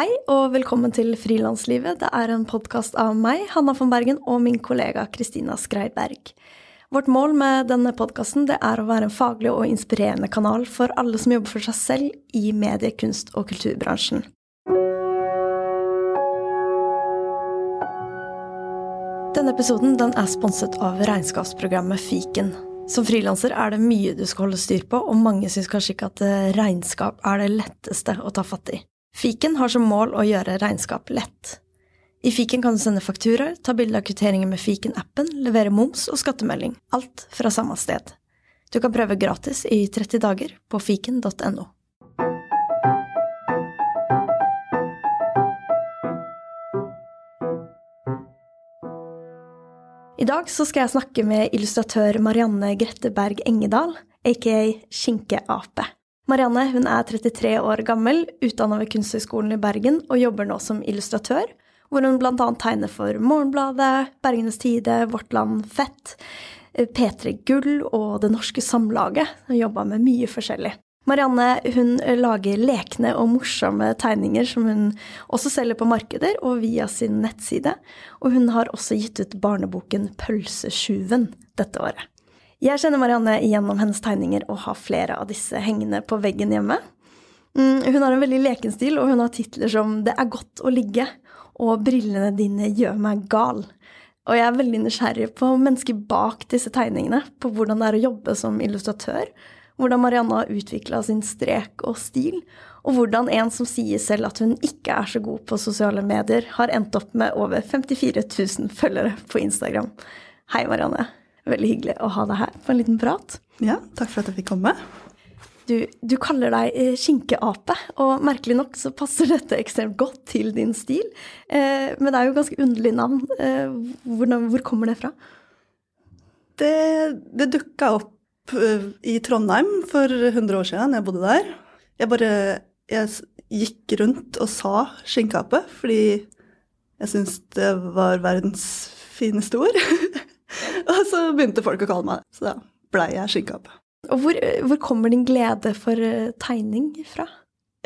Hei og velkommen til Frilanslivet. Det er en podkast av meg, Hanna von Bergen, og min kollega Kristina Skreiberg. Vårt mål med denne podkasten er å være en faglig og inspirerende kanal for alle som jobber for seg selv i medie-, kunst- og kulturbransjen. Denne episoden den er sponset av regnskapsprogrammet Fiken. Som frilanser er det mye du skal holde styr på, og mange syns kanskje ikke at regnskap er det letteste å ta fatt i. Fiken har som mål å gjøre regnskap lett. I fiken kan du sende fakturaer, ta bilde av kvitteringer med fiken-appen, levere moms og skattemelding. Alt fra samme sted. Du kan prøve gratis i 30 dager på fiken.no. I dag så skal jeg snakke med illustratør Marianne Gretteberg Engedal, aka Skinkeape. Marianne hun er 33 år gammel, utdanna ved Kunsthøgskolen i Bergen og jobber nå som illustratør, hvor hun bl.a. tegner for Morgenbladet, Bergenes Tide, Vårt Land Fett, P3 Gull og Det Norske Samlaget. Hun jobba med mye forskjellig. Marianne hun lager lekne og morsomme tegninger som hun også selger på markeder og via sin nettside. Og hun har også gitt ut barneboken Pølsesjuven dette året. Jeg kjenner Marianne gjennom hennes tegninger og har flere av disse hengende på veggen hjemme. Mm, hun har en veldig leken stil, og hun har titler som 'Det er godt å ligge' og 'Brillene dine gjør meg gal'. Og jeg er veldig nysgjerrig på mennesker bak disse tegningene, på hvordan det er å jobbe som illustratør, hvordan Marianne har utvikla sin strek og stil, og hvordan en som sier selv at hun ikke er så god på sosiale medier, har endt opp med over 54 000 følgere på Instagram. Hei, Marianne. Veldig hyggelig å ha deg her på en liten prat. Ja, takk for at jeg fikk komme. Du, du kaller deg eh, skinkeape, og merkelig nok så passer dette ekstremt godt til din stil. Eh, men det er jo ganske underlig navn. Eh, hvor, hvor, kommer det fra? Det, det dukka opp uh, i Trondheim for 100 år siden, jeg bodde der. Jeg bare jeg gikk rundt og sa skinkeape fordi jeg syntes det var verdens fineste ord. og så begynte folk å kalle meg det. Så da blei jeg skinkeape. Og hvor, hvor, kommer din glede for uh, tegning fra?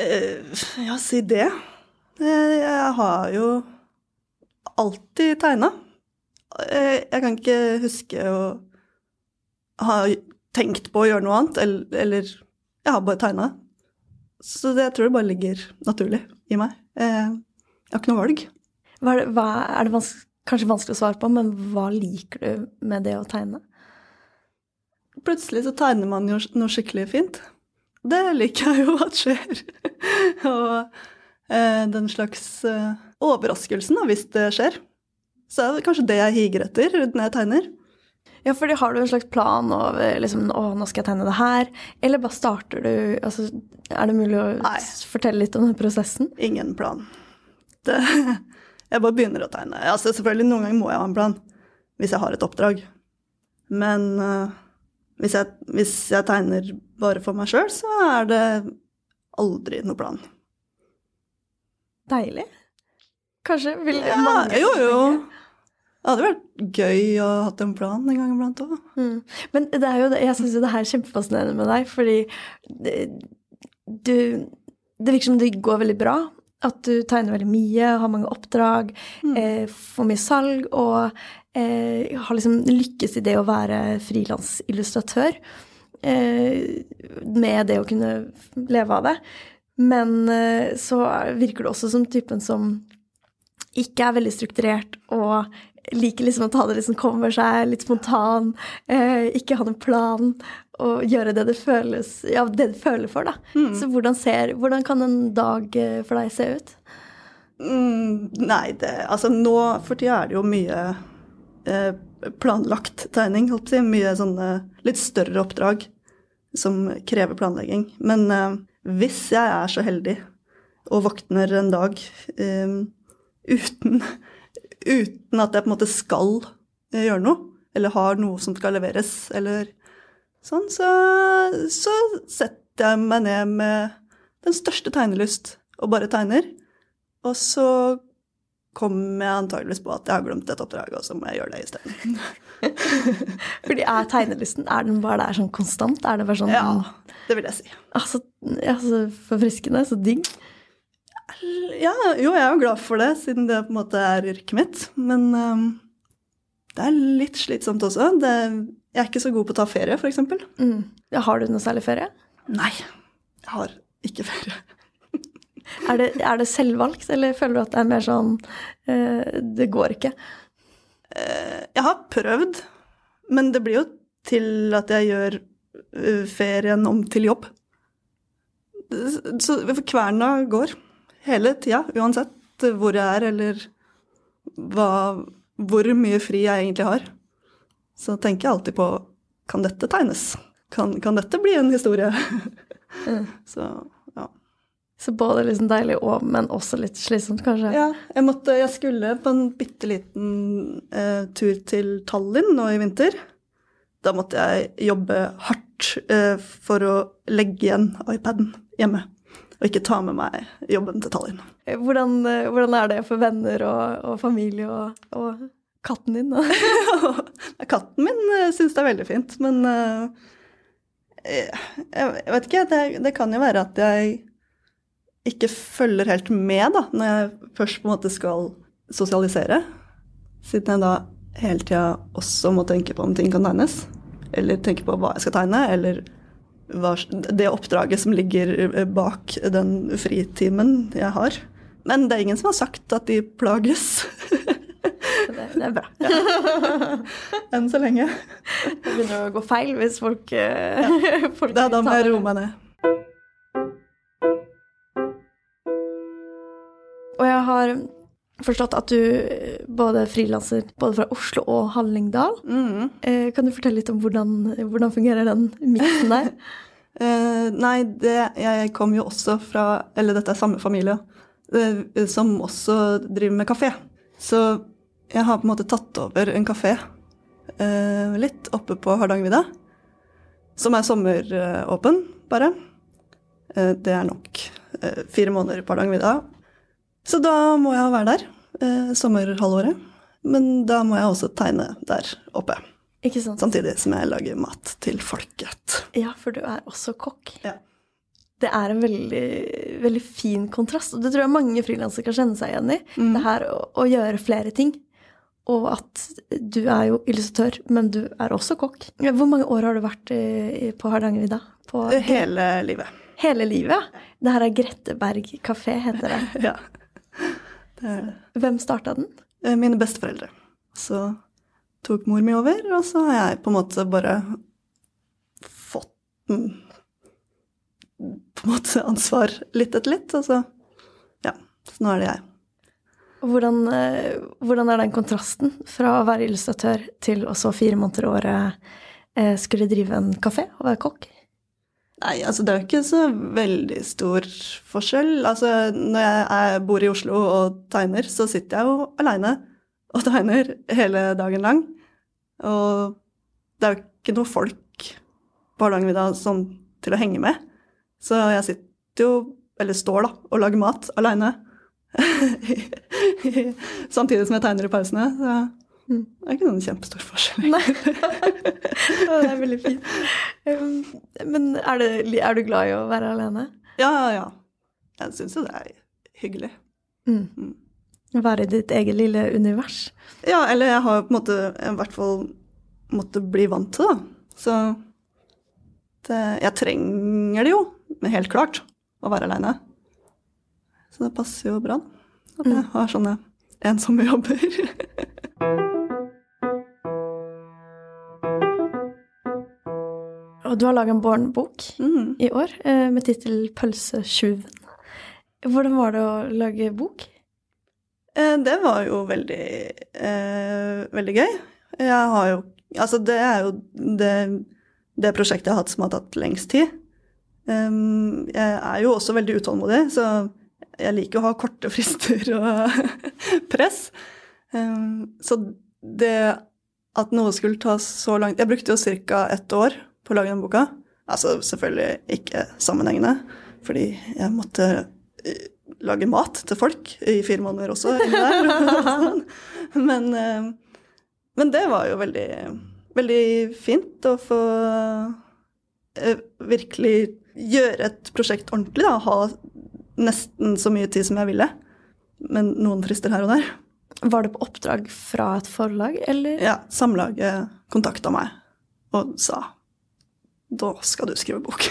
Uh, ja, si det. Uh, jeg har jo alltid tegna. Jeg kan ikke huske å ha tenkt på å gjøre noe annet, eller, eller jeg har bare tegna. Så det, jeg tror det bare ligger naturlig i meg. Jeg har ikke noe valg. Hva er det, hva, er det vanskelig kanskje vanskelig å svare på, men hva liker du med det å tegne? Plutselig så tegner man jo noe skikkelig fint. Det liker jeg jo at skjer. og eh, den slags eh, overraskelsen, da, hvis det skjer. Så er det kanskje det jeg higer etter når jeg tegner. Ja, fordi har du en slags plan over liksom, å, nå skal jeg tegne det her? Eller bare starter du altså, Er det mulig å Nei. fortelle litt om den prosessen? Ingen plan. Det, jeg bare begynner å tegne. Altså, selvfølgelig, Noen ganger må jeg ha en plan hvis jeg har et oppdrag. Men uh, hvis, jeg, hvis, jeg, tegner bare for meg sjøl, så er det aldri noe plan. Deilig. Kanskje vil ja, mange Jo, jo. Det hadde vært gøy å ha hatt en plan en gang iblant òg. Mm. Men det er jo, jeg syns jo det her er kjempefascinerende med deg, fordi det, du Det virker som det går veldig bra, at du tegner veldig mye, har mange oppdrag, mm. eh, får mye salg og eh, har liksom lykkes i det å være frilansillustratør. Eh, med det å kunne leve av det. Men eh, så virker du også som typen som ikke er veldig strukturert og liker liksom ta det liksom kommer seg, litt spontan, eh, ikke ha noen plan, og gjøre det det føles Ja, det du føler for, da. Mm. Så hvordan, ser, hvordan kan en dag eh, for deg se ut? Mm, nei, det Altså nå for tida er det jo mye eh, planlagt tegning, holdt på å si. Mye sånne litt større oppdrag som krever planlegging. Men eh, hvis jeg er så heldig og våkner en dag uten uten at jeg på en måte skal eh, gjøre noe, eller har noe som skal leveres, eller sånn, så, så setter jeg meg ned med den største tegnelyst og bare tegner. Og så kommer jeg antageligvis på at jeg har glemt et oppdrag, og så må jeg gjøre det isteden. Fordi er tegnelysten er den bare der sånn konstant? Er det bare sånn Ja, det vil jeg si. Altså, altså forfriskende, så digg. Ja, jo, jeg er jo glad for det, siden det på en måte er yrket mitt. Men um, det er litt slitsomt også. Det, jeg er ikke så god på å ta ferie, f.eks. Mm. Ja, har du noe særlig ferie? Nei, jeg har ikke ferie. er, det, er, det, selvvalgt, eller føler du at det er mer sånn uh, det går ikke? Uh, jeg har prøvd, men det blir jo til at jeg gjør uh, ferien om til jobb. Så kverna går hele tida, uansett hvor jeg er eller hva, hvor mye fri jeg egentlig har. Så tenker jeg alltid på kan dette tegnes? Kan, kan dette bli en historie? mm. Så ja. Så både liksom deilig og, men også litt slitsomt, kanskje? Ja. Jeg, måtte, jeg skulle på en bitte liten eh, tur til Tallinn nå i vinter. Da måtte jeg jobbe hardt eh, for å legge igjen iPaden hjemme og ikke ta med meg jobben til Tallinn. Hvordan, eh, hvordan er det for venner og, og familie og, og, katten din, katten min uh, syns det er veldig fint, men jeg, vet ikke. Det, det, kan jo være at jeg ikke følger helt med da, når jeg først på en måte skal sosialisere. Siden jeg da hele tida også må tenke på om ting kan tegnes. Eller tenke på hva jeg skal tegne, eller det oppdraget som ligger eh, bak den fritimen jeg har. Men det er ingen som har sagt at de plages. Det, det er bra. Ja. Enn så lenge. Det begynner å gå feil hvis folk, eh, ja. folk Da, da må jeg roe meg ned. Og jeg har forstått at du eh, både frilanser både fra Oslo og Hallingdal. Mm. Eh, kan du fortelle litt om hvordan, hvordan fungerer den miksen der? uh, nei, det, jeg kom jo også fra Eller dette er samme familie uh, som også driver med kafé. Så jeg har på en måte tatt over en kafé uh, litt oppe på Hardangervidda. Som er sommeråpen, bare. det er nok fire måneder på Hardangervidda så da må jeg være der eh, sommerhalvåret. Men da må jeg også tegne der oppe. Ikke sant? Samtidig som jeg lager mat til folket. Ja, for du er også kokk. Ja. Det er en veldig, veldig fin kontrast, og det tror jeg mange frilansere kan kjenne seg igjen i. Mm. Det her å, å, gjøre flere ting. Og at du er jo illustratør, men du er også kokk. Hvor mange år har du vært på Hardangervidda? Hele livet. Hele livet? Det her er Gretteberg kafé, heter det. ja. Det. Hvem starta den? Eh, mine besteforeldre. Så tok mor mi over, og så har jeg på en måte bare fått på en måte ansvar litt etter litt. Og så ja, så nå er det jeg. Hvordan, eh, hvordan, er den kontrasten fra å være illustratør til å så fire måneder i året eh, skulle drive en kafé og være kokk? Nei, altså det er jo ikke så veldig stor forskjell. Altså når jeg bor i Oslo og tegner, så sitter jeg jo aleine og tegner hele dagen lang. Og det er jo ikke noe folk på Hardangervidda sånn til å henge med. Så jeg sitter jo, eller står da, og lager mat aleine. Samtidig som jeg tegner i pausene. Så Mm. Det er ikke noen kjempestor forskjell. Nei. det er veldig fint. Um, men er, det, er, du glad i å være alene? Ja, ja. ja. Jeg syns jo det er hyggelig. Mm. Mm. Være i ditt eget lille univers? Ja, eller jeg har på en måte i hvert fall måttet bli vant til det. Så det, jeg trenger det jo, men helt klart, å være aleine. Så det passer jo bra at jeg mm. har sånne ensomme jobber. Og du har laga en barnebok mm. i år eh, med tittel 'Pølsetjuven'. Hvordan var det å lage bok? Eh, det var jo veldig, eh, veldig gøy. Jeg har jo Altså, det er jo det, det, prosjektet jeg har hatt som har tatt lengst tid. Um, jeg er jo også veldig utålmodig, så jeg liker å ha korte frister og press. Så det at noe skulle ta så langt Jeg brukte jo ca. ett år på å lage den boka. Altså selvfølgelig ikke sammenhengende, fordi jeg måtte eh, lage mat til folk i fire måneder også. men, men, det var jo veldig, veldig fint å få eh, virkelig gjøre et prosjekt ordentlig. Da. Ha nesten så mye tid som jeg ville. Men noen frister her og der. Var det på oppdrag fra et forlag, eller? Ja, Samlaget kontakta meg og sa da skal du skrive bok.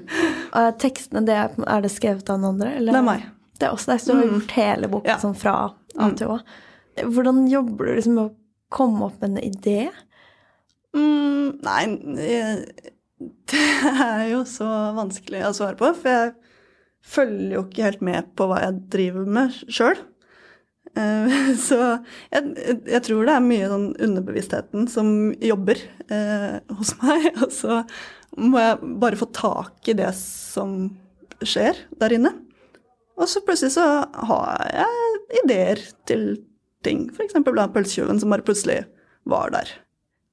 Og tekstene, det er, er det skrevet av noen andre? Eller? Det er meg. Det er også deg, så du har gjort hele boken Ja. sånn fra A til Å. Hvordan jobber du liksom med å komme opp med en idé? Mm, nei, det er jo så vanskelig å svare på, for jeg følger jo ikke helt med på hva jeg driver med sjøl. Så jeg, jeg tror det er mye sånn underbevisstheten som jobber eh, hos meg, og så må jeg bare få tak i det som skjer der inne. Og så plutselig så har jeg ideer til ting, f.eks. blant pølsetjuven som bare plutselig var der.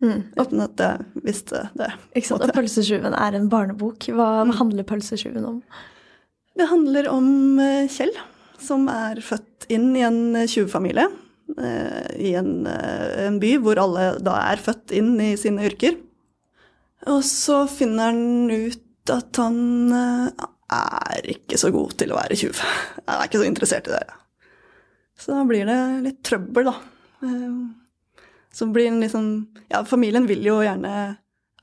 Mm. Uten at jeg visste det. Ikke sant? Og 'Pølsetjuven' er en barnebok. Hva handler 'Pølsetjuven' om? Det handler om eh, Kjell, som er født inn i en tjuvfamilie. eh, I en, eh, en by hvor alle da er født inn i sine yrker. Og så finner han ut at han eh, er ikke så god til å være tjuv. Han er ikke så interessert i det. Så da blir det litt trøbbel, da. Eh, Så blir han liksom Ja, familien vil jo gjerne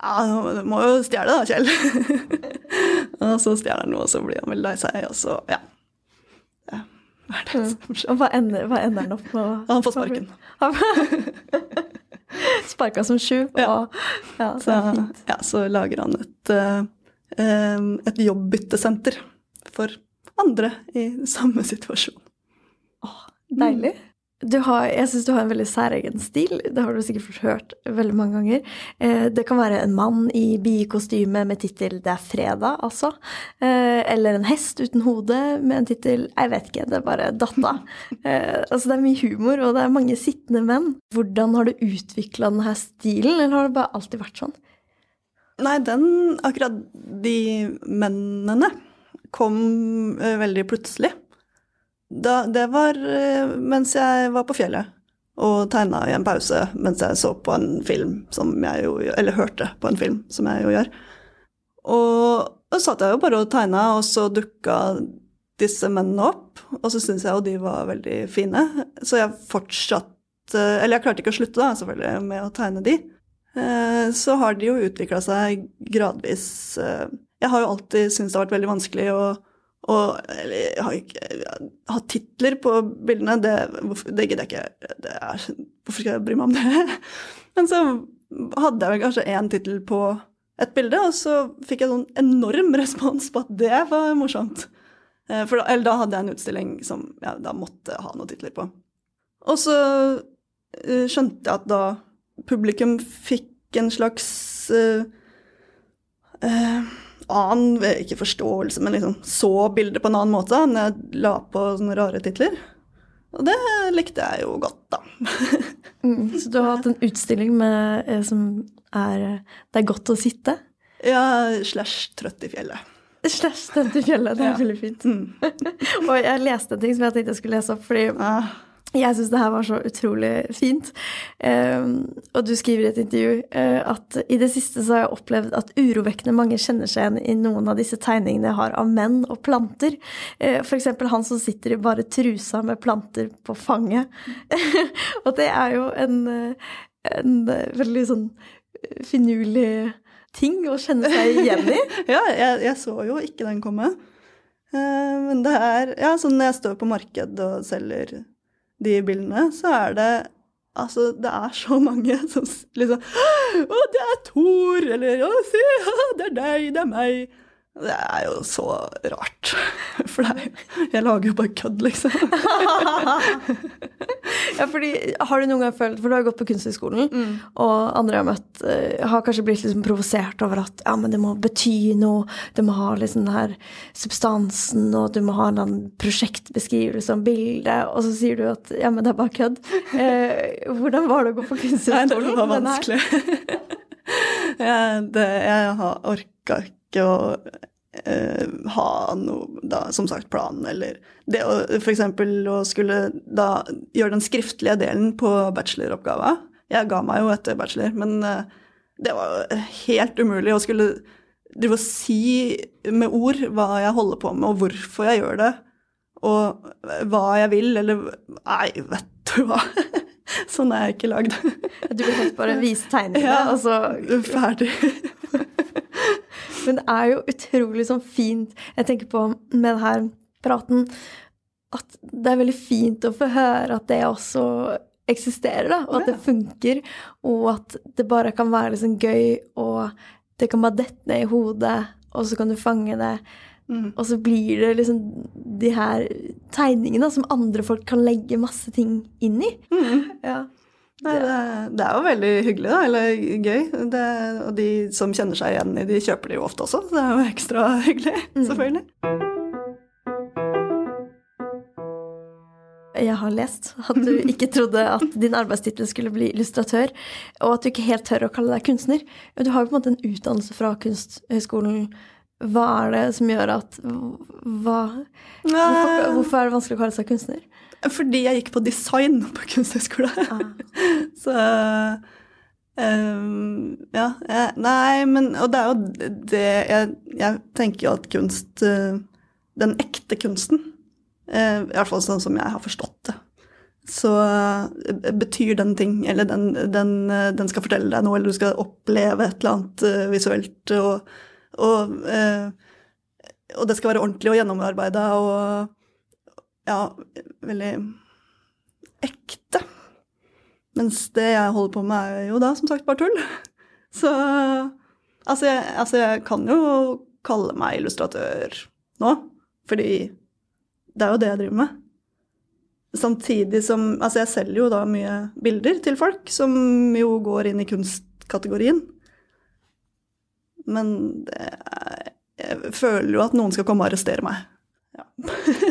Ja, du må jo stjele, da, Kjell. og så stjeler han noe, og så blir han veldig lei seg, og så Ja. ja. Hva er det som skjer? Og hva ender, hva ender han opp med? Han får sparken. Sparka som sju. Ja. Ja, så ja, så lager han et, eh, et jobbbyttesenter for andre i samme situasjon. Deilig. Du har, jeg syns du har en veldig særegen stil. Det har du sikkert hørt veldig mange ganger. Eh, det kan være en mann i biekostyme med tittel 'Det er fredag', altså. Eh, eller en hest uten hode med en tittel 'Jeg vet ikke, det er bare datta'. Eh, altså det er mye humor, og det er mange sittende menn. Hvordan har du utvikla denne stilen, eller har det bare alltid vært sånn? Nei, den Akkurat de mennene kom eh, veldig plutselig. Da, det var eh, mens jeg var på fjellet og tegna i en pause mens jeg så på en film som jeg jo Eller hørte på en film, som jeg jo gjør. Og da satt jeg jo bare og tegna, og så dukka disse mennene opp. Og så syntes jeg jo de var veldig fine, så jeg fortsatte Eller jeg klarte ikke å slutte, da, selvfølgelig, med å tegne de. Eh, Så har de jo utvikla seg gradvis. eh, Jeg har jo alltid syntes det har vært veldig vanskelig å, å eller, har ikke, ha titler på bildene. Det, hvorfor- det gidder jeg ikke. Er, hvorfor skal jeg bry meg om det? Men så hadde jeg vel kanskje én tittel på et bilde, og så fikk jeg sånn enorm respons på at det var morsomt. Eh, For da, eller da hadde jeg en utstilling som jeg da måtte ha noen titler på. Og så eh, skjønte jeg at da publikum fikk en slags uh, eh, annen Ikke forståelse, men liksom så bildet på en annen måte enn jeg la på sånne rare titler. Og det likte jeg jo godt, da. Mm, så du har hatt en utstilling med, eh, som er 'Det er godt å sitte'? ja, slash trøtt i fjellet. Slash trøtt i fjellet. Det er Ja. veldig fint. Mm. Og jeg leste en ting som jeg tenkte jeg skulle lese opp, fordi Ah, jeg syns det her var så utrolig fint. Um, og du skriver i et intervju eh, at i det siste så har jeg opplevd at urovekkende mange kjenner seg igjen i noen av disse tegningene jeg har av menn og planter. Uh, for eksempel han som sitter i bare trusa med planter på fanget. og det er jo en, eh, en eh, veldig sånn eh, finurlig ting å kjenne seg igjen i. ja, jeg, jeg så jo ikke den komme. Eh, men det er Ja, sånn når jeg står på marked og selger de bildene, så er det Altså, det er så mange som liksom Å, det er Thor! Eller Å, se, det er deg, det er meg. Det er jo så rart. For det jeg lager jo bare kødd, liksom. ja, fordi Har du noen gang følt For du har gått på Kunsthøgskolen, og andre jeg har møtt, eh, har kanskje blitt liksom provosert over at ja, men det må bety noe, det må ha liksom den her substansen, og du må ha en prosjektbeskrivelse om bildet, og så sier du at ja, men det er bare kødd. Eh, hvordan var det å gå på Nei, Kunsthøgskolen? det var vanskelig. jeg, det, jeg har orka ikke å eh, ha noe, da, som sagt, plan, eller det å f.eks. å skulle da gjøre den skriftlige delen på bacheloroppgava. Jeg ga meg jo etter bachelor, men eh, det var helt umulig å skulle drive og si med ord hva jeg holder på med, og hvorfor jeg gjør det, og hva jeg vil, eller Nei, vet du hva. Sånn er jeg ikke lagd. Du vil helst bare vise tegningene, Ja. og så Ferdig. Men det er jo utrolig sånn fint Jeg tenker på med denne praten at det er veldig fint å få høre at det også eksisterer, da, og at det funker, og at det bare kan være liksom gøy, og det kan bare dette ned i hodet, og så kan du fange det, Mm. og så blir det liksom de her tegningene da, som andre folk kan legge masse ting inn i. Mm. Ja. Nei, det, det er jo veldig hyggelig, da, eller gøy. Det, og de som kjenner seg igjen i de, kjøper de jo ofte også, så det er jo ekstra hyggelig, selvfølgelig. Jeg har lest at du ikke trodde at din arbeidstittel skulle bli illustratør, og at du ikke helt tør å kalle deg kunstner. Du har jo på en måte en utdannelse fra Kunsthøgskolen. Hva er det som gjør at hva, hvorfor, hvorfor er det vanskelig å kalle seg kunstner? Fordi jeg gikk på design på kunsthøgskole. Så um, Ja. Nei, men Og det er jo det Jeg, jeg tenker jo at kunst eh, Den ekte kunsten, eh, i hvert fall sånn som jeg har forstått det, så eh, betyr den ting, eller den, den, den skal fortelle deg noe, eller du skal oppleve et eller annet visuelt, og, og, og det skal være ordentlig og gjennomarbeida og ja, veldig ekte. Mens det jeg holder på med, er jo da som sagt bare tull. Så altså jeg, altså jeg kan jo kalle meg illustratør nå, fordi det er jo det jeg driver med. Samtidig som Altså, jeg selger jo da mye bilder til folk, som jo går inn i kunstkategorien. Men det jeg føler jo at noen skal komme og arrestere meg. Ja.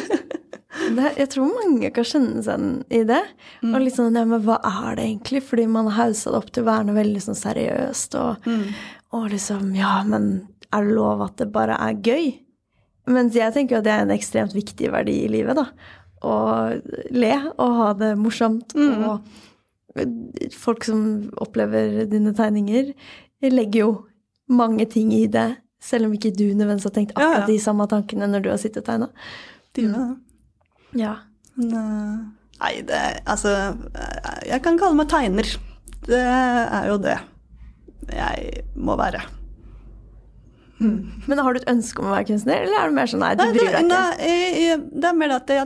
Det, jeg tror mange kan kjenne seg i det. Mm. Og litt sånn, ja, men hva er det egentlig? Fordi man har haussa det opp til å være noe veldig sånn seriøst. Og, Mm. og liksom, ja, men er det lov at det bare er gøy? Mens jeg tenker jo at det er en ekstremt viktig verdi i livet, da. Å le og ha det morsomt. Mm. Og folk som opplever dine tegninger, legger jo mange ting i det. Selv om ikke du nødvendigvis har tenkt Ja, ja. akkurat de samme tankene når du har sittet og tegna. Gjør det. Ja. Men, eh, Nei, det Altså, eh, jeg kan kalle meg tegner. Det er jo det jeg må være. Men har du et ønske om å være kunstner, eller er det mer sånn nei, du Nei, bryr det, deg ikke? nei, jeg- jeg- det er mer at jeg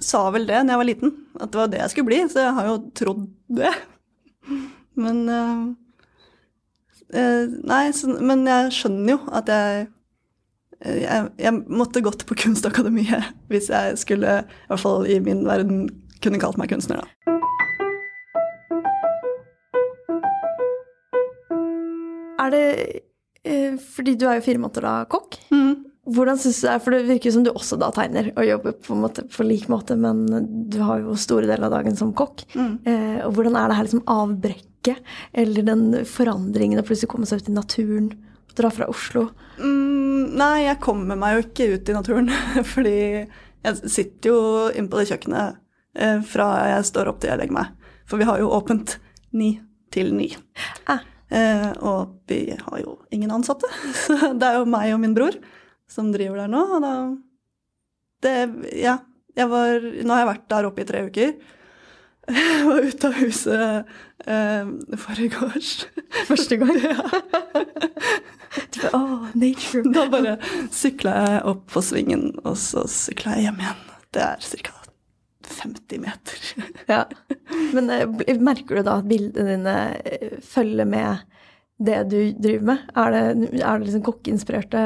sa vel det da jeg var liten, at det var det jeg skulle bli, så jeg har jo trodd det. Men eh, Nei, så, men jeg skjønner jo at jeg jeg, jeg måtte gått på Kunstakademiet hvis jeg skulle, i hvert fall i min verden, kunne kalt meg kunstner, da. Er det eh, Fordi du er jo fire måneder da kokk. Mm. Hvordan synes du det er, For det virker som du også da tegner og jobber på en måte på lik måte, men du har jo store deler av dagen som kokk. Mm. Eh, og hvordan er det her liksom avbrekket, eller den forandringen å plutselig komme seg ut i naturen, dra fra Oslo? Mm, nei, jeg kommer meg jo ikke ut i naturen, fordi jeg sitter jo inne på det kjøkkenet eh, fra jeg står opp til jeg legger meg. For vi har jo åpent ni til ni. Ah. Eh, og vi har jo ingen ansatte, så det er jo meg og min bror som driver der nå. Og da det, Ja, var Nå har jeg vært der oppe i tre uker. Jeg var ute av huset eh, forgårs. Første gang? Du bare, oh, nature. Da bare sykla jeg opp på svingen, og så sykla jeg hjem igjen. Det er ca. 50 meter. Ja. Men eh, merker du da at bildene dine eh, følger med det du driver med? Er det, er det liksom kokkeinspirerte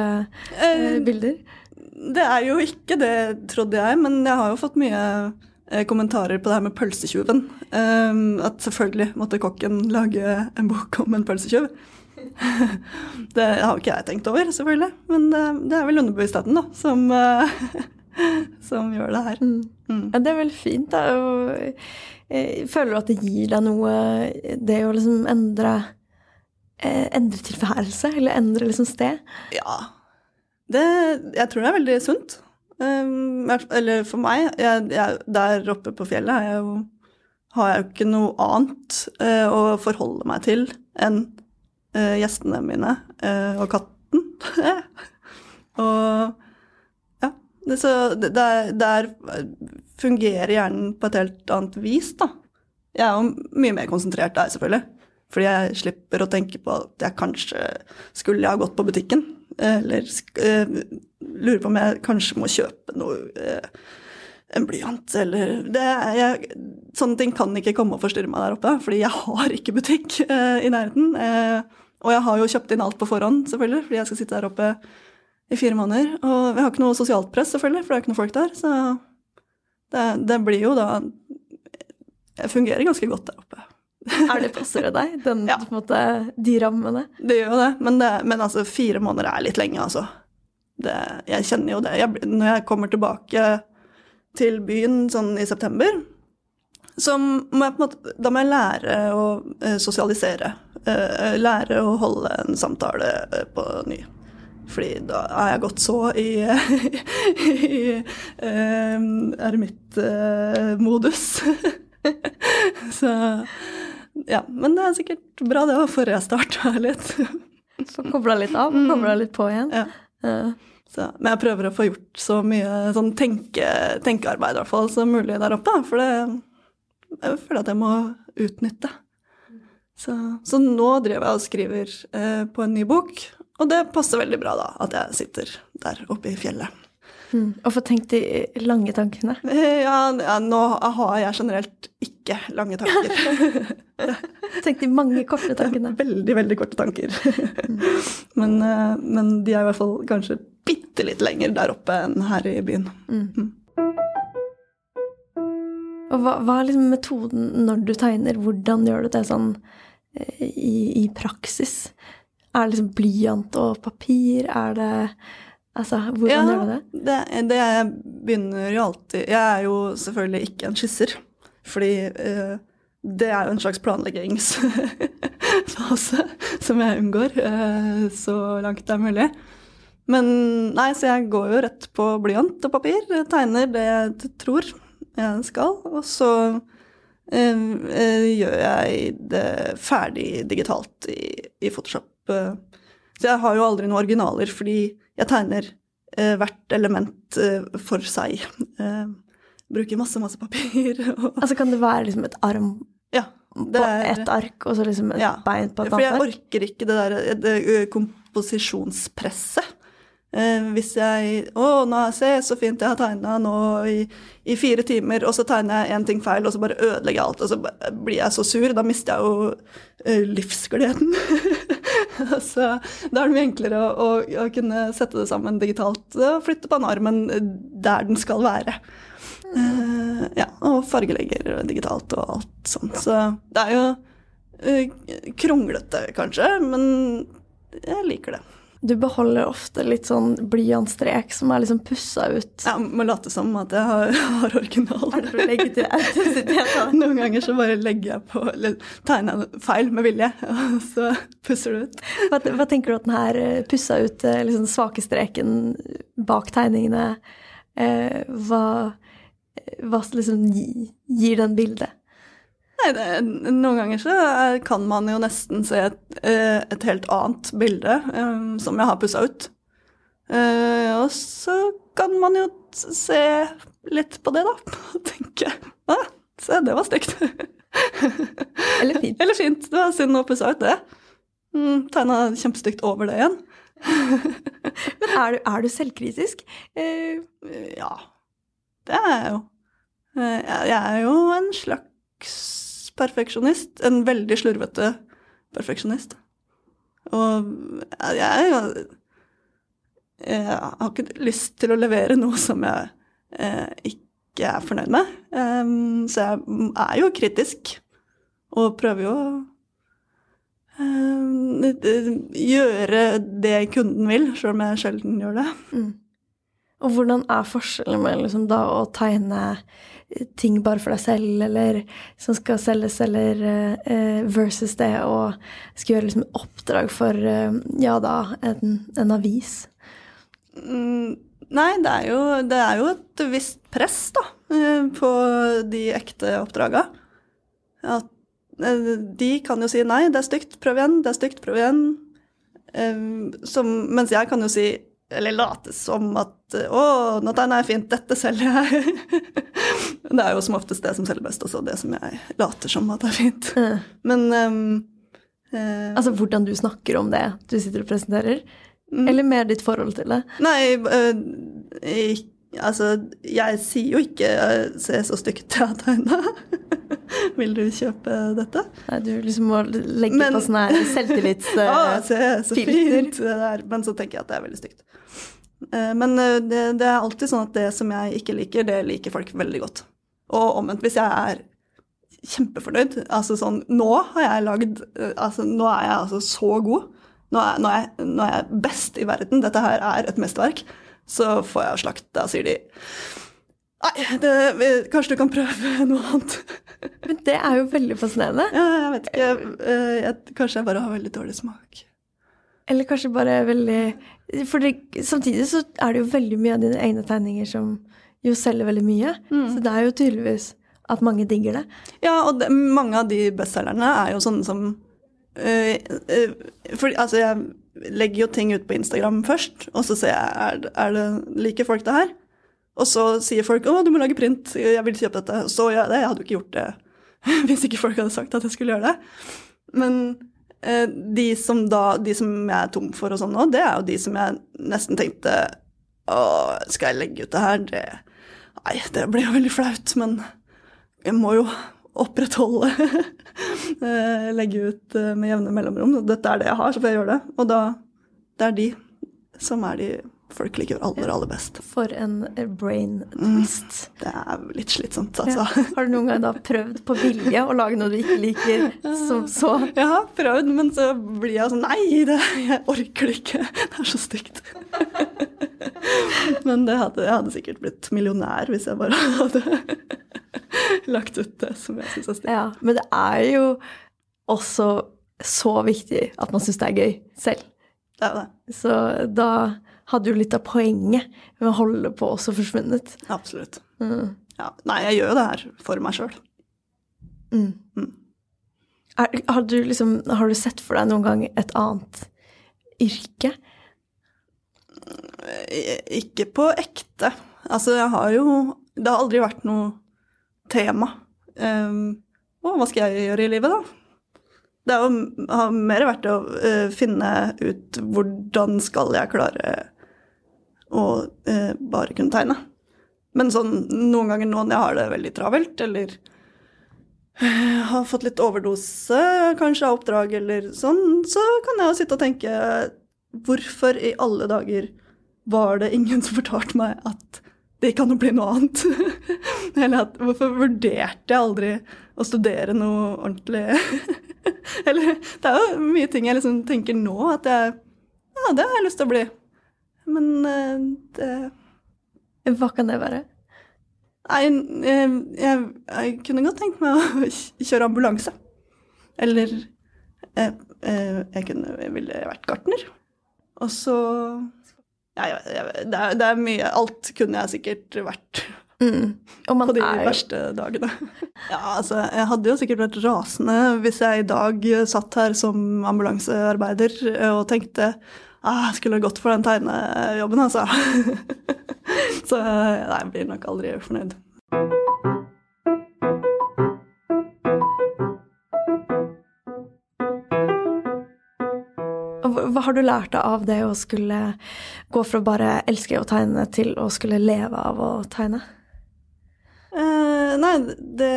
eh, bilder? Det er jo ikke det, trodde jeg, men jeg har jo fått mye eh, kommentarer på det her med pølsetjuven. Um, at selvfølgelig måtte kokken lage en bok om en pølsetjuv. det har ikke jeg tenkt over, selvfølgelig, men det, er vel underbevisstheten da, som, eh, som gjør det her. Mm. Mm. Ja, det er veldig fint. Da. Og, eh, føler du at det gir deg noe, det å liksom endre eh, Endre tilværelse, eller endre liksom sted? Ja. Det, jeg tror det er veldig sunt. Hvert- eller for meg. Jeg, jeg, der oppe på fjellet jeg jo, har jeg jo ikke noe annet eh, å forholde meg til enn eh, gjestene mine eh, og katten. og ja, så der, der fungerer hjernen på et helt annet vis, da. Jeg er jo mye mer konsentrert der, selvfølgelig. Fordi jeg slipper å tenke på at jeg kanskje skulle ha gått på butikken. Eller uh, lurer på om jeg kanskje må kjøpe noe uh, en blyant eller det, jeg, Sånne ting kan ikke komme og forstyrre meg der oppe, fordi jeg har ikke butikk uh, i nærheten. og jeg har jo kjøpt inn alt på forhånd, selvfølgelig, fordi jeg skal sitte der oppe i fire måneder. Og jeg har ikke noe sosialt press, selvfølgelig, for det er ikke noe folk der. Så det, det blir jo da Jeg fungerer ganske godt der oppe. Er det passer det deg, den, ja. måte, de rammene? Det gjør jo det, men, det, men altså, fire måneder er litt lenge, altså. Det, jeg kjenner jo det. Jeg, når jeg kommer tilbake til byen sånn i september, så må jeg på en måte Da må jeg lære å uh, sosialisere. Uh, lære å holde en samtale uh, på ny. Fordi da er jeg gått så i, i eremittmodus. så ja, men det er sikkert bra det å få restarta litt. Få kobla litt av, mm. kobla litt på igjen. Ja. Uh. Så, men jeg prøver å få gjort så mye sånn tenke, tenkearbeid i hvert fall som mulig der oppe. For det jeg føler at jeg må utnytte. Så, så nå driver jeg og skriver eh, på en ny bok, og det passer veldig bra da, at jeg sitter der oppe i fjellet. Mm. Og få tenkt de lange tankene? Ja, ja, nå har jeg generelt ikke lange tanker. Tenk de mange korte tankene. Veldig, veldig korte tanker. Mm. men, eh, men, de er i hvert fall kanskje bitte litt lenger der oppe enn her i byen. Mm. mm. Og hva, hva, er liksom metoden når du tegner? Hvordan gjør du det sånn eh, i, i praksis? Er det liksom blyant og papir? Er det Altså, hvordan ja, gjør du det? det? Det begynner jo alltid Jeg er jo selvfølgelig ikke en skisser. Fordi eh, det er jo en slags planleggingsfase som jeg unngår eh, så langt det er mulig. Men nei, så jeg går jo rett på blyant og papir. Tegner det jeg tror jeg skal. Og så eh, eh gjør jeg det ferdig digitalt i, i Photoshop. Så jeg har jo aldri noen originaler, fordi jeg tegner eh, hvert element eh, for seg. Eh, bruker masse, masse papir. Altså kan det være liksom et arm ja, det på ett ark, og så liksom et ja, bein på et annet ark? For jeg orker ikke det der det, komposisjonspresset. Eh, hvis jeg Å, nå se så fint jeg har tegna nå i, i, fire timer, og så tegner jeg én ting feil, og så bare ødelegger jeg alt, og så blir jeg så sur. Da mister jeg jo eh, livsgleden. så da er det mye enklere å, å, å, kunne sette det sammen digitalt og flytte på en armen der den skal være. Uh, ja, og fargelegger digitalt og alt sånt. Så det er jo uh, kronglete, kanskje, men jeg liker det. Du beholder ofte litt sånn blyantstrek som er liksom pussa ut. Ja, må late som at jeg har, har å legge til autentisitet? Noen ganger så bare legger jeg på eller tegner jeg feil med vilje, og så pusser du ut. Hva, hva tenker du at den her eh, pussa ut eh, liksom svake streken bak tegningene eh, Hva, hva liksom gir den bildet? Nei, det, noen ganger så kan man jo nesten se et, eh, et helt annet bilde um, som jeg har pussa ut. Uh, og så kan man jo se litt på det, da. Og tenke Å, se, det var stygt. Eller fint. Eller fint. Det var synd å pusse ut det. Mm, Tegna kjempestygt over det igjen. Men er du, er du selvkritisk? Uh, ja. Det er jeg jo. Jeg er jo en slags perfeksjonist. En veldig slurvete perfeksjonist. Og jeg, jeg, jeg, har ikke lyst til å levere noe som jeg eh, ikke er fornøyd med. Um, så jeg er jo kritisk, og prøver jo å um, gjøre det kunden vil, sjøl om jeg sjelden gjør det. Mm. Og hvordan er forskjellen med liksom, da å tegne ting bare for deg selv, eller som skal selges, eller uh, versus det å skal gjøre liksom oppdrag for uh, ja da, en, en avis? Mm, nei, det er, jo, det er, jo, et visst press, da, på de ekte oppdraga. At de kan jo si nei, det er stygt, prøv igjen, det er stygt, prøv igjen. Som, mens jeg kan jo si eller late som at Å, nå tegner jeg fint, dette selger jeg. det er jo som oftest det som selger best også, det som jeg later som at er fint. Mm. Men um, uh, Altså hvordan du snakker om det du sitter og presenterer? mm, Eller mer ditt forhold til det? Nei, uh, ik- altså Jeg sier jo ikke øh, 'se så stygt jeg har tegna'. Vil du kjøpe dette? Nei, du liksom må legge Men- på sånn her selvtillitsfilter. Ja, se så fint det der. Men så tenker jeg at det er veldig stygt. Eh, Men det, det er alltid sånn at det som jeg ikke liker, det liker folk veldig godt. Og omvendt, hvis jeg er kjempefornøyd Altså sånn Nå har jeg lagd Altså, nå er jeg altså så god. Nå er, nå, er nå er jeg best i verden. Dette her er et mesterverk. Så får jeg slakt. Da sier de Nei, det, kanskje du kan prøve noe annet. Men det er jo veldig fascinerende. Ja, jeg vet ikke. Jeg, Jeg, kanskje jeg bare har veldig dårlig smak. Eller kanskje bare veldig For det, samtidig så er det jo veldig mye av dine egne tegninger som jo selger veldig mye. Mm. Så det er jo tydeligvis at mange digger det. Ja, og det, mange av de bestselgerne er jo sånne som øh, øh, for, Altså, jeg legger jo ting ut på Instagram først, og så ser jeg er, er det liker folk det her. Og så sier folk 'Å, du må lage print. Jeg vil kjøpe dette.' Så gjør jeg det. Jeg hadde jo ikke gjort det hvis ikke folk hadde sagt at jeg skulle gjøre det. Men eh, de som da, de som jeg er tom for og sånn nå, det er jo de som jeg nesten tenkte Å, skal jeg legge ut det her? Det, nei, det blir jo veldig flaut, men jeg må jo opprettholde eh, Legge ut eh, med jevne mellomrom. Dette er det jeg har, så får jeg gjøre det. Og da Det er de som er de folk liker aller, aller best. For en brain twist. Det er litt slitsomt, altså. Ja. Har du noen gang da prøvd på vilje å lage noe du ikke liker som så Ja, prøvd, men så blir jeg sånn Nei, det, jeg orker det ikke. Det er så stygt. Men det hadde, jeg hadde sikkert blitt millionær hvis jeg bare hadde lagt ut det som jeg syns er stygt. Ja, men det er jo også så viktig at man syns det er gøy selv. Det er det. Så da hadde jo litt av poenget med å holde på også forsvunnet. Absolutt. Mm. Ja. Nei, jeg gjør jo det her for meg sjøl. Mm. Mm. Har, du liksom, har du sett for deg noen gang et annet yrke? Ikke på ekte. Altså, jeg har jo Det har aldri vært noe tema. Um, å, hva skal jeg gjøre i livet, da? Det har, jo, har mer vært å uh, finne ut hvordan skal jeg klare å eh, bare kunne tegne. Men sånn noen ganger nå når jeg har det veldig travelt, eller eh, har fått litt overdose kanskje av oppdrag eller sånn, så kan jeg jo sitte og tenke Hvorfor i alle dager var det ingen som fortalte meg at det ikke kan jo bli noe annet? Eller at hvorfor vurderte jeg aldri å studere noe ordentlig? Eller det er jo mye ting jeg liksom tenker nå at jeg Ja, det har jeg lyst til å bli. Men eh, det Hva kan det være? Nei, jeg, jeg, jeg kunne godt tenkt meg å kjøre ambulanse. Eller eh, eh, jeg kunne ville vært gartner. Og så ja, det, er, det er mye Alt kunne jeg sikkert vært Mm. På de er verste dagene. Ja, altså, jeg hadde jo sikkert vært rasende hvis jeg i dag satt her som ambulansearbeider og tenkte ah, skulle gått for den tegnejobben, altså. Så nei, jeg blir nok aldri fornøyd. Hva har du lært av det å skulle gå fra bare elske å tegne til å skulle leve av å tegne? Eh, nei, det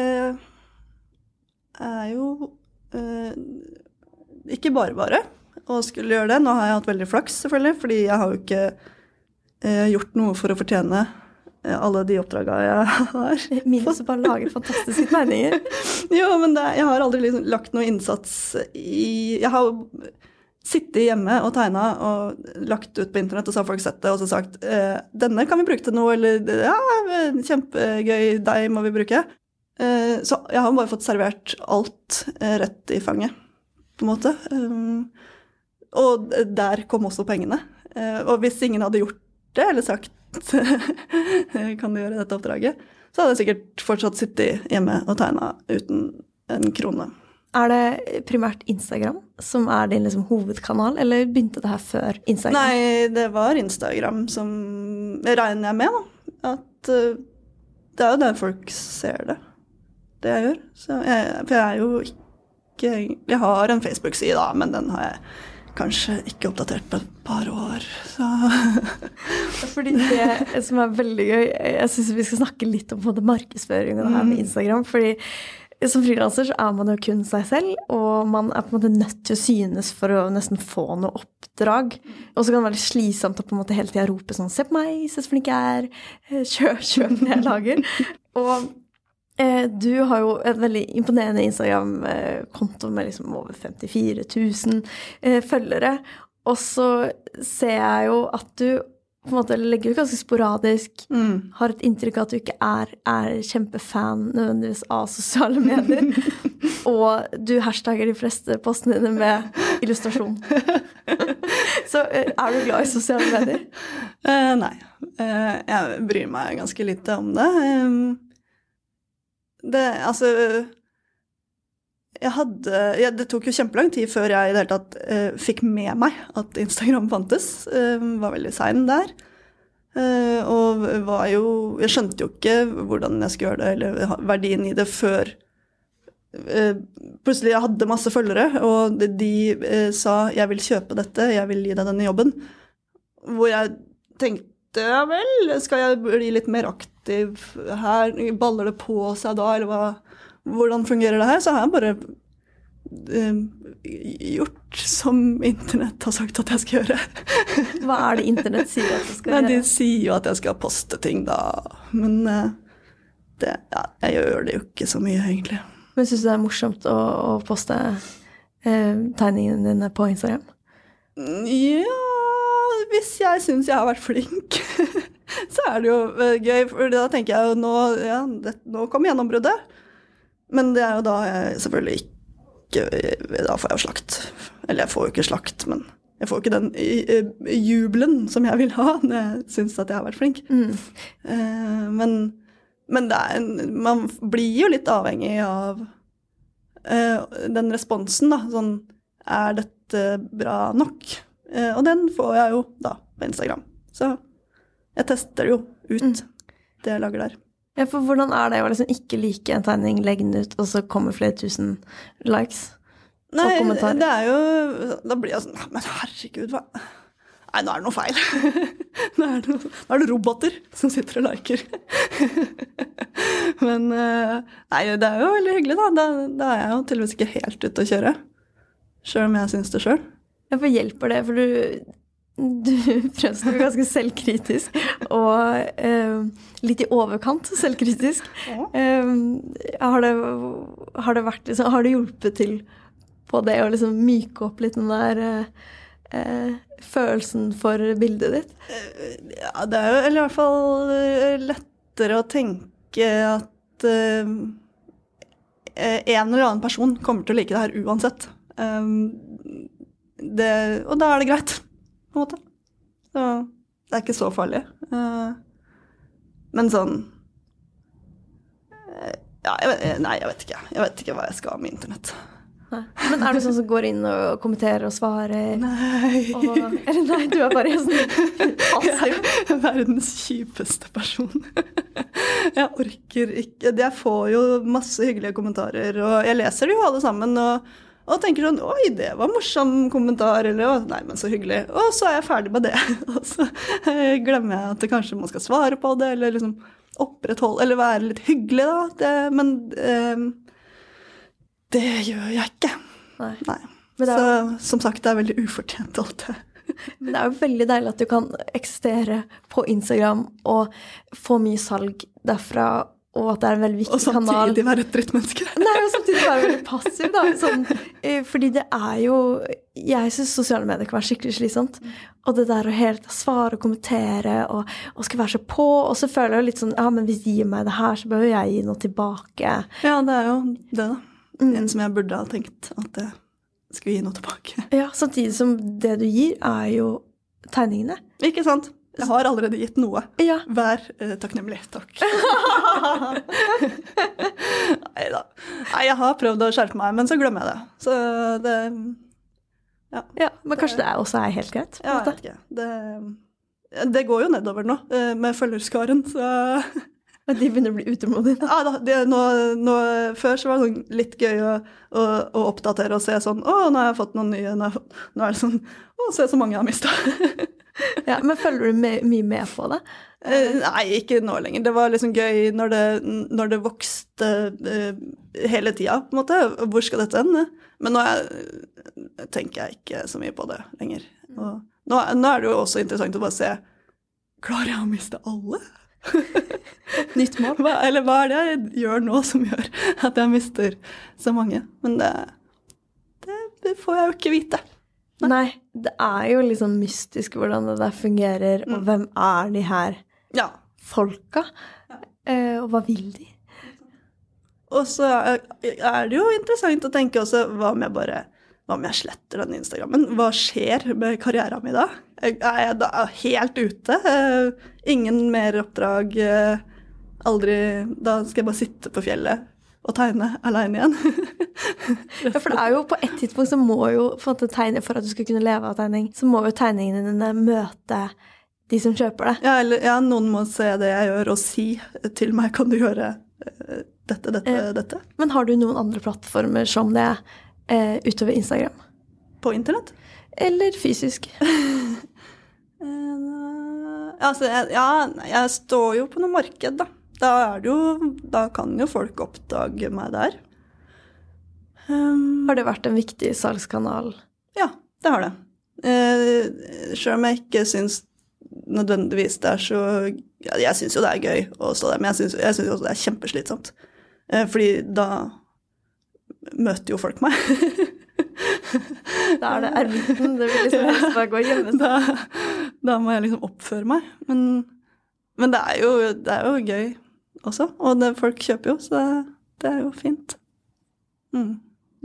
er jo eh, ikke bare bare å skulle gjøre det. Nå har jeg hatt veldig flaks, selvfølgelig, fordi jeg har jo ikke eh, gjort noe for å fortjene eh, alle de oppdraga jeg har. Minus å bare lage fantastiske tegninger. Jo, men det, jeg har aldri liksom lagt noe innsats i Jeg har sittet hjemme og tegna og lagt ut på internett, og så har folk sett det og så sagt eh, 'Denne kan vi bruke til noe', eller 'Ja, kjempegøy, deg må vi bruke'. Eh, så jeg har bare fått servert alt eh, rett i fanget, på en måte. Um, og der kom også pengene. Eh, og hvis ingen hadde gjort det, eller sagt 'Kan du gjøre dette oppdraget', så hadde jeg sikkert fortsatt sittet hjemme og tegna uten en krone. Er det primært Instagram som er din liksom, hovedkanal, eller begynte det her før Instagram? Nei, det var Instagram som regner jeg med, da. At uh, det er jo der folk ser det. Det jeg gjør. Jeg, for jeg er jo ikke Jeg har en Facebook-side, da, men den har jeg kanskje ikke oppdatert på et par år, så Fordi det som er veldig gøy Jeg syns vi skal snakke litt om markedsføring og det her med mm. Instagram. fordi som frilanser så er man jo kun seg selv, og man er på en måte nødt til å synes for å nesten få noe oppdrag. Og så kan det være litt slitsomt å på en måte hele tida rope sånn Se på meg, se så flink jeg er. Kjøp, kjøp det jeg lager. Og du har jo en veldig imponerende Instagram-konto med liksom over 54 000 eh, følgere. Og så ser jeg jo at du på en måte legger ut ganske sporadisk. Mm. Har et inntrykk av at du ikke er, er kjempefan nødvendigvis av sosiale medier. og du hashtagger de fleste postene dine med illustrasjon. Så eh, er du glad i sosiale medier? Uh, nei. Uh, jeg bryr meg ganske lite om det. Um, det altså jeg hadde, ja, det tok jo kjempelang tid før jeg i det hele tatt uh, fikk med meg at Instagram fantes. Uh, var veldig sein der. Uh, og var jo Jeg skjønte jo ikke hvordan jeg skulle gjøre det, eller verdien i det, før plutselig jeg hadde masse følgere, og de, sa 'jeg vil kjøpe dette, jeg vil gi deg denne jobben'. Hvor jeg tenkte ja vel, skal jeg bli litt mer aktiv her? Baller det på seg da, eller hva? hvordan fungerer det her, så har jeg bare uh, gjort som internett har sagt at jeg skal gjøre. Hva er det internett sier at du skal gjøre? De sier jo at jeg skal poste ting, da. Men uh, det, ja, jeg gjør det jo ikke så mye, egentlig. Men syns du det er morsomt å, å poste uh, tegningene dine på Instagram? Ja, hvis jeg syns jeg har vært flink. så er det jo gøy, for da tenker jeg jo nå, ja, det, nå kom gjennombruddet. Men det er jo da jeg selvfølgelig ikke Da får jeg jo slakt. Eller jeg får jo ikke slakt, men jeg får ikke den jubelen som jeg vil ha når jeg syns at jeg har vært flink. Mm. Eh, men, men en, man blir jo litt avhengig av den responsen, da. Sånn Er dette bra nok? Uh, og den får jeg jo da på Instagram. Så jeg tester jo ut mm. det jeg lager der. Ja, for hvordan er det å liksom ikke like en tegning, legge den ut, og så kommer flere tusen likes? Nei, og kommentarer? det er jo Da blir jeg sånn Men herregud, hva Nei, nå er det noe feil. nå, er det, nå er det roboter som sitter og liker. Men eh, Nei, det er jo veldig hyggelig, da. Da, da er jeg jo tydeligvis ikke helt ute å kjøre. Sjøl om jeg syns det sjøl. Ja, for hjelper det? For du du fremstår ganske selvkritisk og eh, litt i overkant selvkritisk. Ja. Eh, har, det, har, det, vært liksom, Har det hjulpet til på det å liksom myke opp litt den der eh, følelsen for bildet ditt? Eh, ja, det er jo eller i hvert fall eh, lettere å tenke at eh, en eller annen person kommer til å like det her uansett. Det, og da er det greit på en måte. Så det er ikke så farlig. Uh, men sånn uh, Ja, jeg, nei, jeg vet ikke. Jeg vet ikke hva jeg skal med internett. Nei. Men er du sånn som går inn og kommenterer og svarer? Nei. Og, eller nei, du er bare sånn passiv? Jeg er verdens kjipeste person. Jeg orker ikke Jeg får jo masse hyggelige kommentarer, og jeg leser de jo alle sammen. og og tenker sånn Oi, det var en morsom kommentar. Eller Nei, men så hyggelig. Og så er jeg ferdig med det. Og så glemmer jeg at det kanskje man skal svare på det, eller liksom opprettholde Eller være litt hyggelig, da. Det, men eh, det gjør jeg ikke. Nei. Nei. Så som sagt, det er veldig ufortjent, alt det. Men det er jo veldig deilig at du kan eksistere på Instagram og få mye salg derfra og at det er en veldig viktig kanal. Og samtidig være et drittmenneske. Nei, og samtidig være veldig passiv, da. Sånn, eh, fordi det er jo Jeg syns sosiale medier kan være skikkelig slitsomt. Og det der å hele tiden svare og kommentere og, og skal være så på, og så føler jeg litt sånn Ja, men hvis de gir meg det her, så bør jeg gi noe tilbake. Ja, det er jo det, da. Mm. En som jeg burde ha tenkt at jeg skulle gi noe tilbake. Ja, samtidig som det du gir, er jo tegningene. Ikke sant. Jeg har allerede gitt noe. Ja. Vær eh, takknemlig. Takk. Nei da. Nei, jeg har prøvd å skjerpe meg, men så glemmer jeg det. Så det ja. ja Men kanskje det også er helt greit? Ja, jeg vet ikke. Det, det går jo nedover nå eh, med følgerskaren, så de begynner å bli utålmodige? ja, da, det, nå, nå, Før så var det sånn litt gøy å, å, å oppdatere og se sånn Å, nå har jeg fått noen nye. Nå, jeg nå er det sånn Å, se så mange jeg har mista. Ja, men følger du mye med på det? Eh, Nei, ikke nå lenger. Det var liksom gøy når det, når det vokste eh, hele tida, på en måte. Hvor skal dette ende? Men nå er, tenker jeg ikke så mye på det lenger. Og nå, nå er det jo også interessant å bare se Klarer jeg å miste alle? Nytt mål? Hva, eller hva er det jeg gjør nå som gjør at jeg mister så mange? Men det, det, det får jeg jo ikke vite. Nei, det er jo litt sånn mystisk hvordan det der fungerer, og Mm. hvem er de her Ja. folka? Eh, og hva vil de? Og så er det jo interessant å tenke også hva om jeg bare hva om jeg sletter den Instagrammen? Hva skjer med karrieren min da? Er jeg da helt ute? Eh, Ingen mer oppdrag? eh, Aldri Da skal jeg bare sitte på fjellet og tegne aleine igjen. Ja, for det er jo på et tidspunkt så må jo for at, tegne, For at du skal kunne leve av tegning, så må jo tegningene dine møte de som kjøper det. Ja, eller ja, noen må se det jeg gjør, og si til meg kan du gjøre eh, dette, dette, Eh. dette. Men har du noen andre plattformer som det eh, utover Instagram? På internett. Eller fysisk? Eh, altså, ja, jeg står jo på noe marked, da. Da, det jo, da kan jo folk oppdage meg der. Um, Har det vært en viktig salgskanal? Ja, det har det. Eh, Sjøl om jeg ikke syns nødvendigvis det er så ja, Jeg syns jo det er gøy å stå der, men jeg syns også det er kjempeslitsomt. Eh, fordi da møter jo folk meg. Da er det ermitten. Det vil liksom helst bare gå og gjemme seg. da, da må jeg liksom oppføre meg. Men, men det, er jo, det er jo gøy også. Og det, folk kjøper jo, så det, det er jo fint. Mm.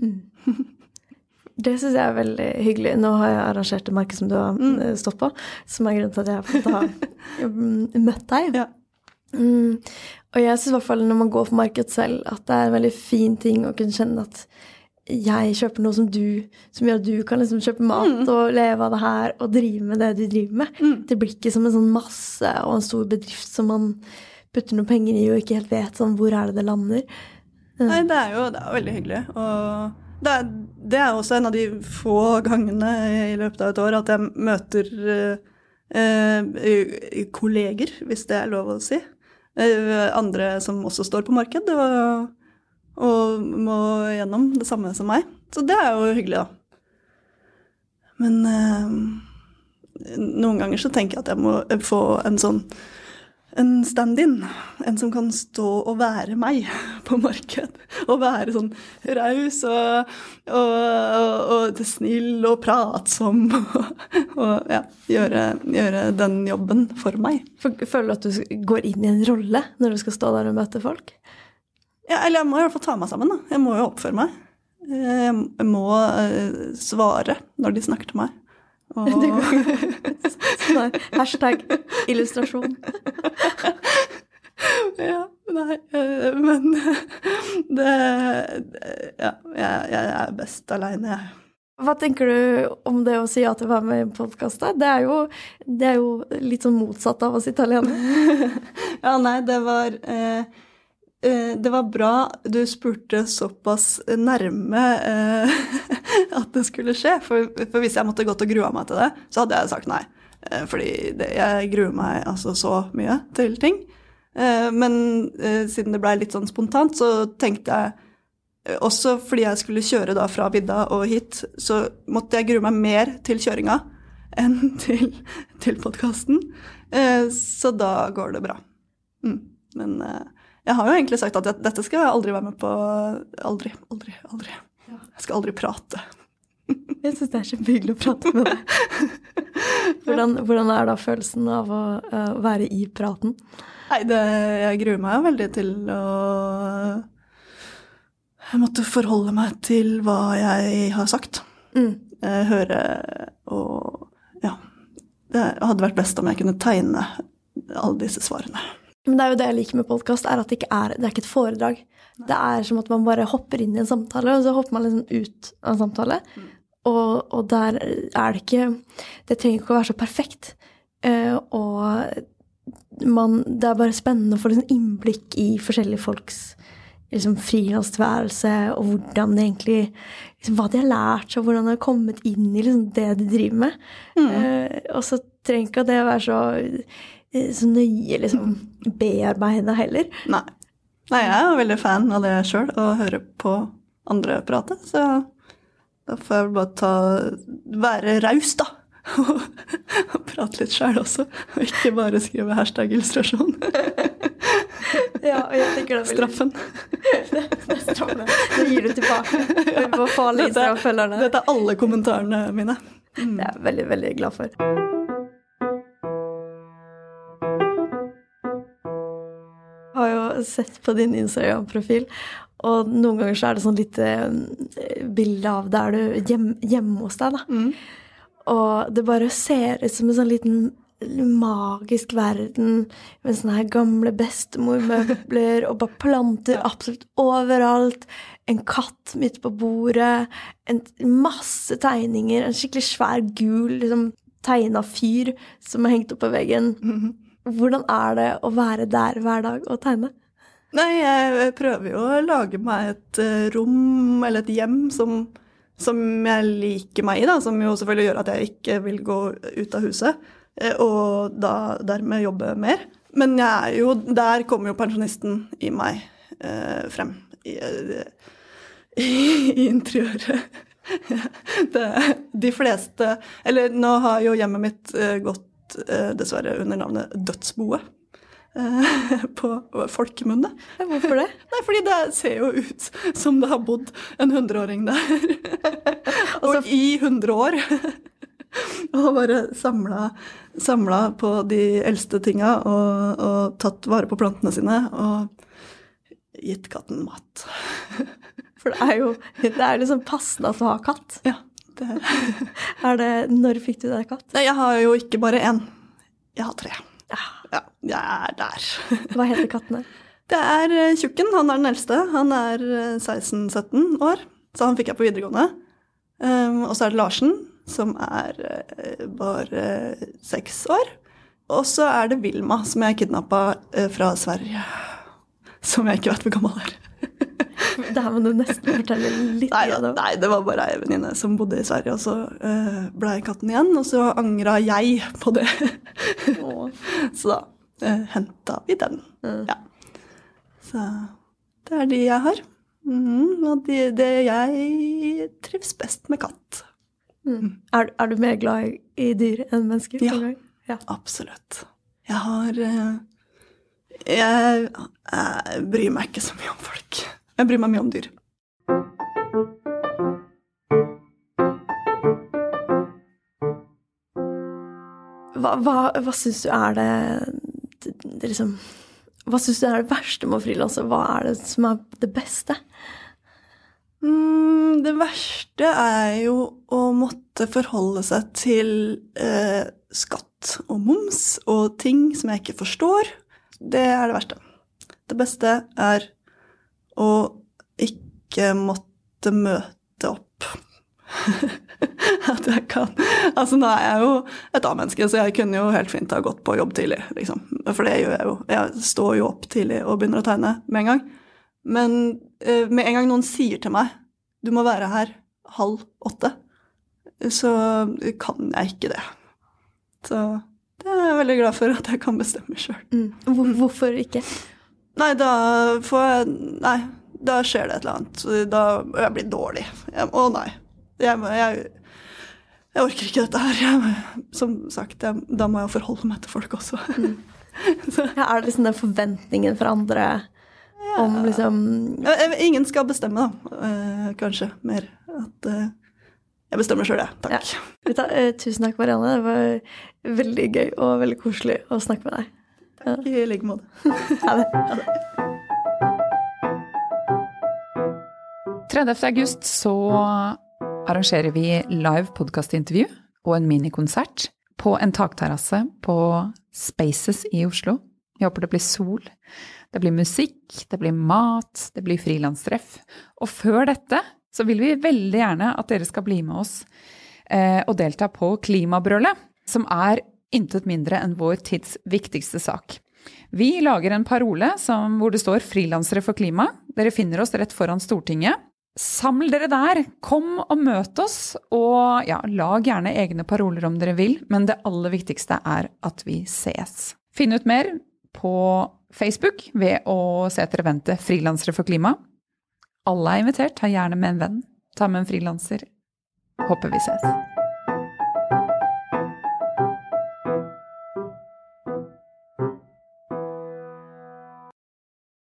Mm. Det syns jeg er veldig hyggelig. Nå har jeg arrangert et merke som du har Mm. eh, stått på, som er grunnen til at jeg har fått mm, møtt deg. Ja. Mm. Og jeg syns i hvert fall når man går på marked selv, at det er en veldig fin ting å kunne kjenne at jeg kjøper noe som du, som gjør at du kan liksom kjøpe mat Mm. og leve av det her og drive med det du driver med. Mm. Det blir ikke som en sånn masse og en stor bedrift som man putter noen penger i og ikke helt vet sånn hvor er det det lander. Nei, det er jo det er veldig hyggelig. Og det er, det er også en av de få gangene i løpet av et år at jeg møter eh, eh, kolleger, hvis det er lov å si. Eh, andre som også står på marked og, og må gjennom det samme som meg. Så det er jo hyggelig, da. Men eh, noen ganger så tenker jeg at jeg må få en sånn en stand-in. En som kan stå og være meg på marked. Og være sånn raus og, og, og, snill og pratsom. Og, og ja, gjøre, gjøre den jobben for meg. Føler du at du går inn i en rolle når du skal stå der og møte folk? Ja, eller jeg må i hvert fall ta meg sammen. da. Jeg må jo oppføre meg. Jeg må eh, svare når de snakker til meg. Sånn Hashtag illustrasjon. ja, nei, eh, men det, Ja, jeg, jeg er best aleine, jeg. Hva tenker du om det å si ja til å være med i podkast? Det, det er jo litt sånn motsatt av å sitte alene. Ja, nei, det var eh, Det var bra du spurte såpass nærme eh, at det skulle skje. For, for hvis jeg måtte gått og grua meg til det, så hadde jeg sagt nei. Eh, fordi det, jeg gruer meg altså så mye til ting. Eh, men eh, siden det blei litt sånn spontant, så tenkte jeg eh, også fordi jeg skulle kjøre da fra vidda og hit, så måtte jeg grue meg mer til kjøringa enn til, til podkasten. Eh, så da går det bra. Mm. Men eh, jeg har jo egentlig sagt at dette skal jeg aldri være med på. Aldri, aldri, aldri. Jeg skal aldri prate. Jeg syns det er kjempehyggelig å prate med deg. Hvordan, hvordan er da følelsen av å uh, være i praten? Nei, det, jeg gruer meg jo veldig til å Jeg måtte forholde meg til hva jeg har sagt. Mm. Eh, høre og Ja. det hadde vært best om jeg kunne tegne alle disse svarene. Men det er jo det jeg liker med podkast, er at det ikke er, det er ikke et foredrag. Det er som at man bare hopper inn i en samtale, og så hopper man liksom ut av en samtale. Mm. Og, og, der er det ikke Det trenger ikke å være så perfekt. Uh, og man, det er bare spennende å få liksom innblikk i forskjellige folks liksom, frilanstilværelse, og hvordan de egentlig liksom, Hva de har lært seg, hvordan de har kommet inn i liksom, det de driver med. Mm. Uh, og så trenger ikke det å være så, så nøye liksom, bearbeida heller. Nei. Nei, jeg er veldig fan av det sjøl, å høre på andre prate. Så da får jeg bare ta være raus, da. og prate litt sjøl også, og ikke bare skrive hashtag illustrasjon. ja, og jeg tenker det Straffen. det det, straffen. Det gir du tilbake. Ja. følgerne. Dette er alle kommentarene mine. Mm. Det er jeg veldig, veldig glad for. Sett på din Instagram-profil, og noen ganger så er det sånn lite eh, bilde av der du hjemme, hjemme hos deg, da. Mm. Og det bare ser ut som en sånn liten magisk verden med sånne her gamle bestemormøbler og bare planter absolutt overalt. En katt midt på bordet. En masse tegninger. En skikkelig svær, gul liksom, tegna fyr som er hengt opp på veggen. Mhm. Hvordan er det å være der hver dag og tegne? Nei, jeg prøver jo å lage meg et eh, rom eller et hjem som som jeg liker meg i, da, som jo selvfølgelig gjør at jeg ikke vil gå ut av huset. Eh, og da dermed jobbe mer. Men jeg er jo, der kommer jo pensjonisten i meg eh, frem. I, eh, i, i interiøret. Det, de fleste Eller nå har jo hjemmet mitt gått dessverre under navnet Dødsboet. Eh, på folkemunne. Hvorfor det? Nei, fordi det ser jo ut som det har bodd en hundreåring der. og i hundre år. og bare samla, samla, på de eldste tinga og, og, tatt vare på plantene sine og gitt katten mat. For det er jo det er liksom passende at du har katt. Ja. Det. er det, når fikk du deg katt? Nei, jeg har jo ikke bare én. Jeg har tre. Ja, jeg er der. Hva heter kattene? Det er eh, Tjukken. Han er den eldste. Han er 16-17 eh, år, så han fikk jeg på videregående. Um, og så er det Larsen, som er uh, bare seks år. Og så er det Vilma, som jeg kidnappa uh, fra Sverige. Som jeg ikke vet hvor gammel er. Det her må du nesten fortelle litt. Nei, da, nei det var bare ei venninne som bodde i Sverige, og så uh, blei katten igjen. Og så angra jeg på det. så da uh, henta vi den. Mm. Ja. Så det er de jeg har. Mm, og de, det jeg trives best med katt. Mm. mm. Er, er, du mer glad i dyr enn mennesker? Ja, ja. absolutt. Jeg har uh, jeg, jeg bryr meg ikke så mye om folk. Jeg bryr meg mye om dyr. Hva, hva, hva syns du er det, det, det liksom, Hva syns du er det verste med å frilanse? Hva er det som er det beste? Mm, det verste er jo å måtte forholde seg til eh, skatt og moms og ting som jeg ikke forstår. Det er det verste. Det beste er og ikke måtte møte opp. At jeg kan Altså, nå er jeg jo et A-menneske, så jeg kunne jo helt fint ha gått på jobb tidlig, liksom. For det gjør jeg jo. Jeg står jo opp tidlig og begynner å tegne med en gang. Men eh, med en gang noen sier til meg du må være her halv åtte, så kan jeg ikke det. Så det er jeg veldig glad for at jeg kan bestemme sjøl. Mm. Hvorfor ikke? Nei, da får jeg Nei, da skjer det et eller annet. Da jeg blir dårlig. Jeg, å nei. Jeg, jeg, jeg, orker ikke dette her. Jeg, som sagt, da må jeg forholde meg til folk også. Mm. ja, er det liksom den forventningen for andre ja. om liksom Ingen skal bestemme, da. Eh, kanskje mer. At eh, jeg bestemmer sjøl, jeg. Takk. Ja. Eh, tusen takk, Marianne. Det var veldig gøy og veldig koselig å snakke med deg. Takk i like måte. Ha det. Ha det. 30. august så arrangerer vi live podkastintervju og en minikonsert på en takterrasse på Spaces i Oslo. Vi håper det blir sol. Det blir musikk, det blir mat, det blir frilanstreff. Og før dette så vil vi veldig gjerne at dere skal bli med oss eh, og delta på Klimabrølet, som er intet mindre enn vår tids viktigste sak. Vi lager en parole som, hvor det står 'Frilansere for klima'. Dere finner oss rett foran Stortinget. Saml dere der, kom og møt oss, og ja, lag gjerne egne paroler om dere vil, men det aller viktigste er at vi ses. Finn ut mer på Facebook ved å se etter eventet Frilansere for klima. Alle er invitert, ta gjerne med en venn. Ta med en frilanser. Håper vi ses.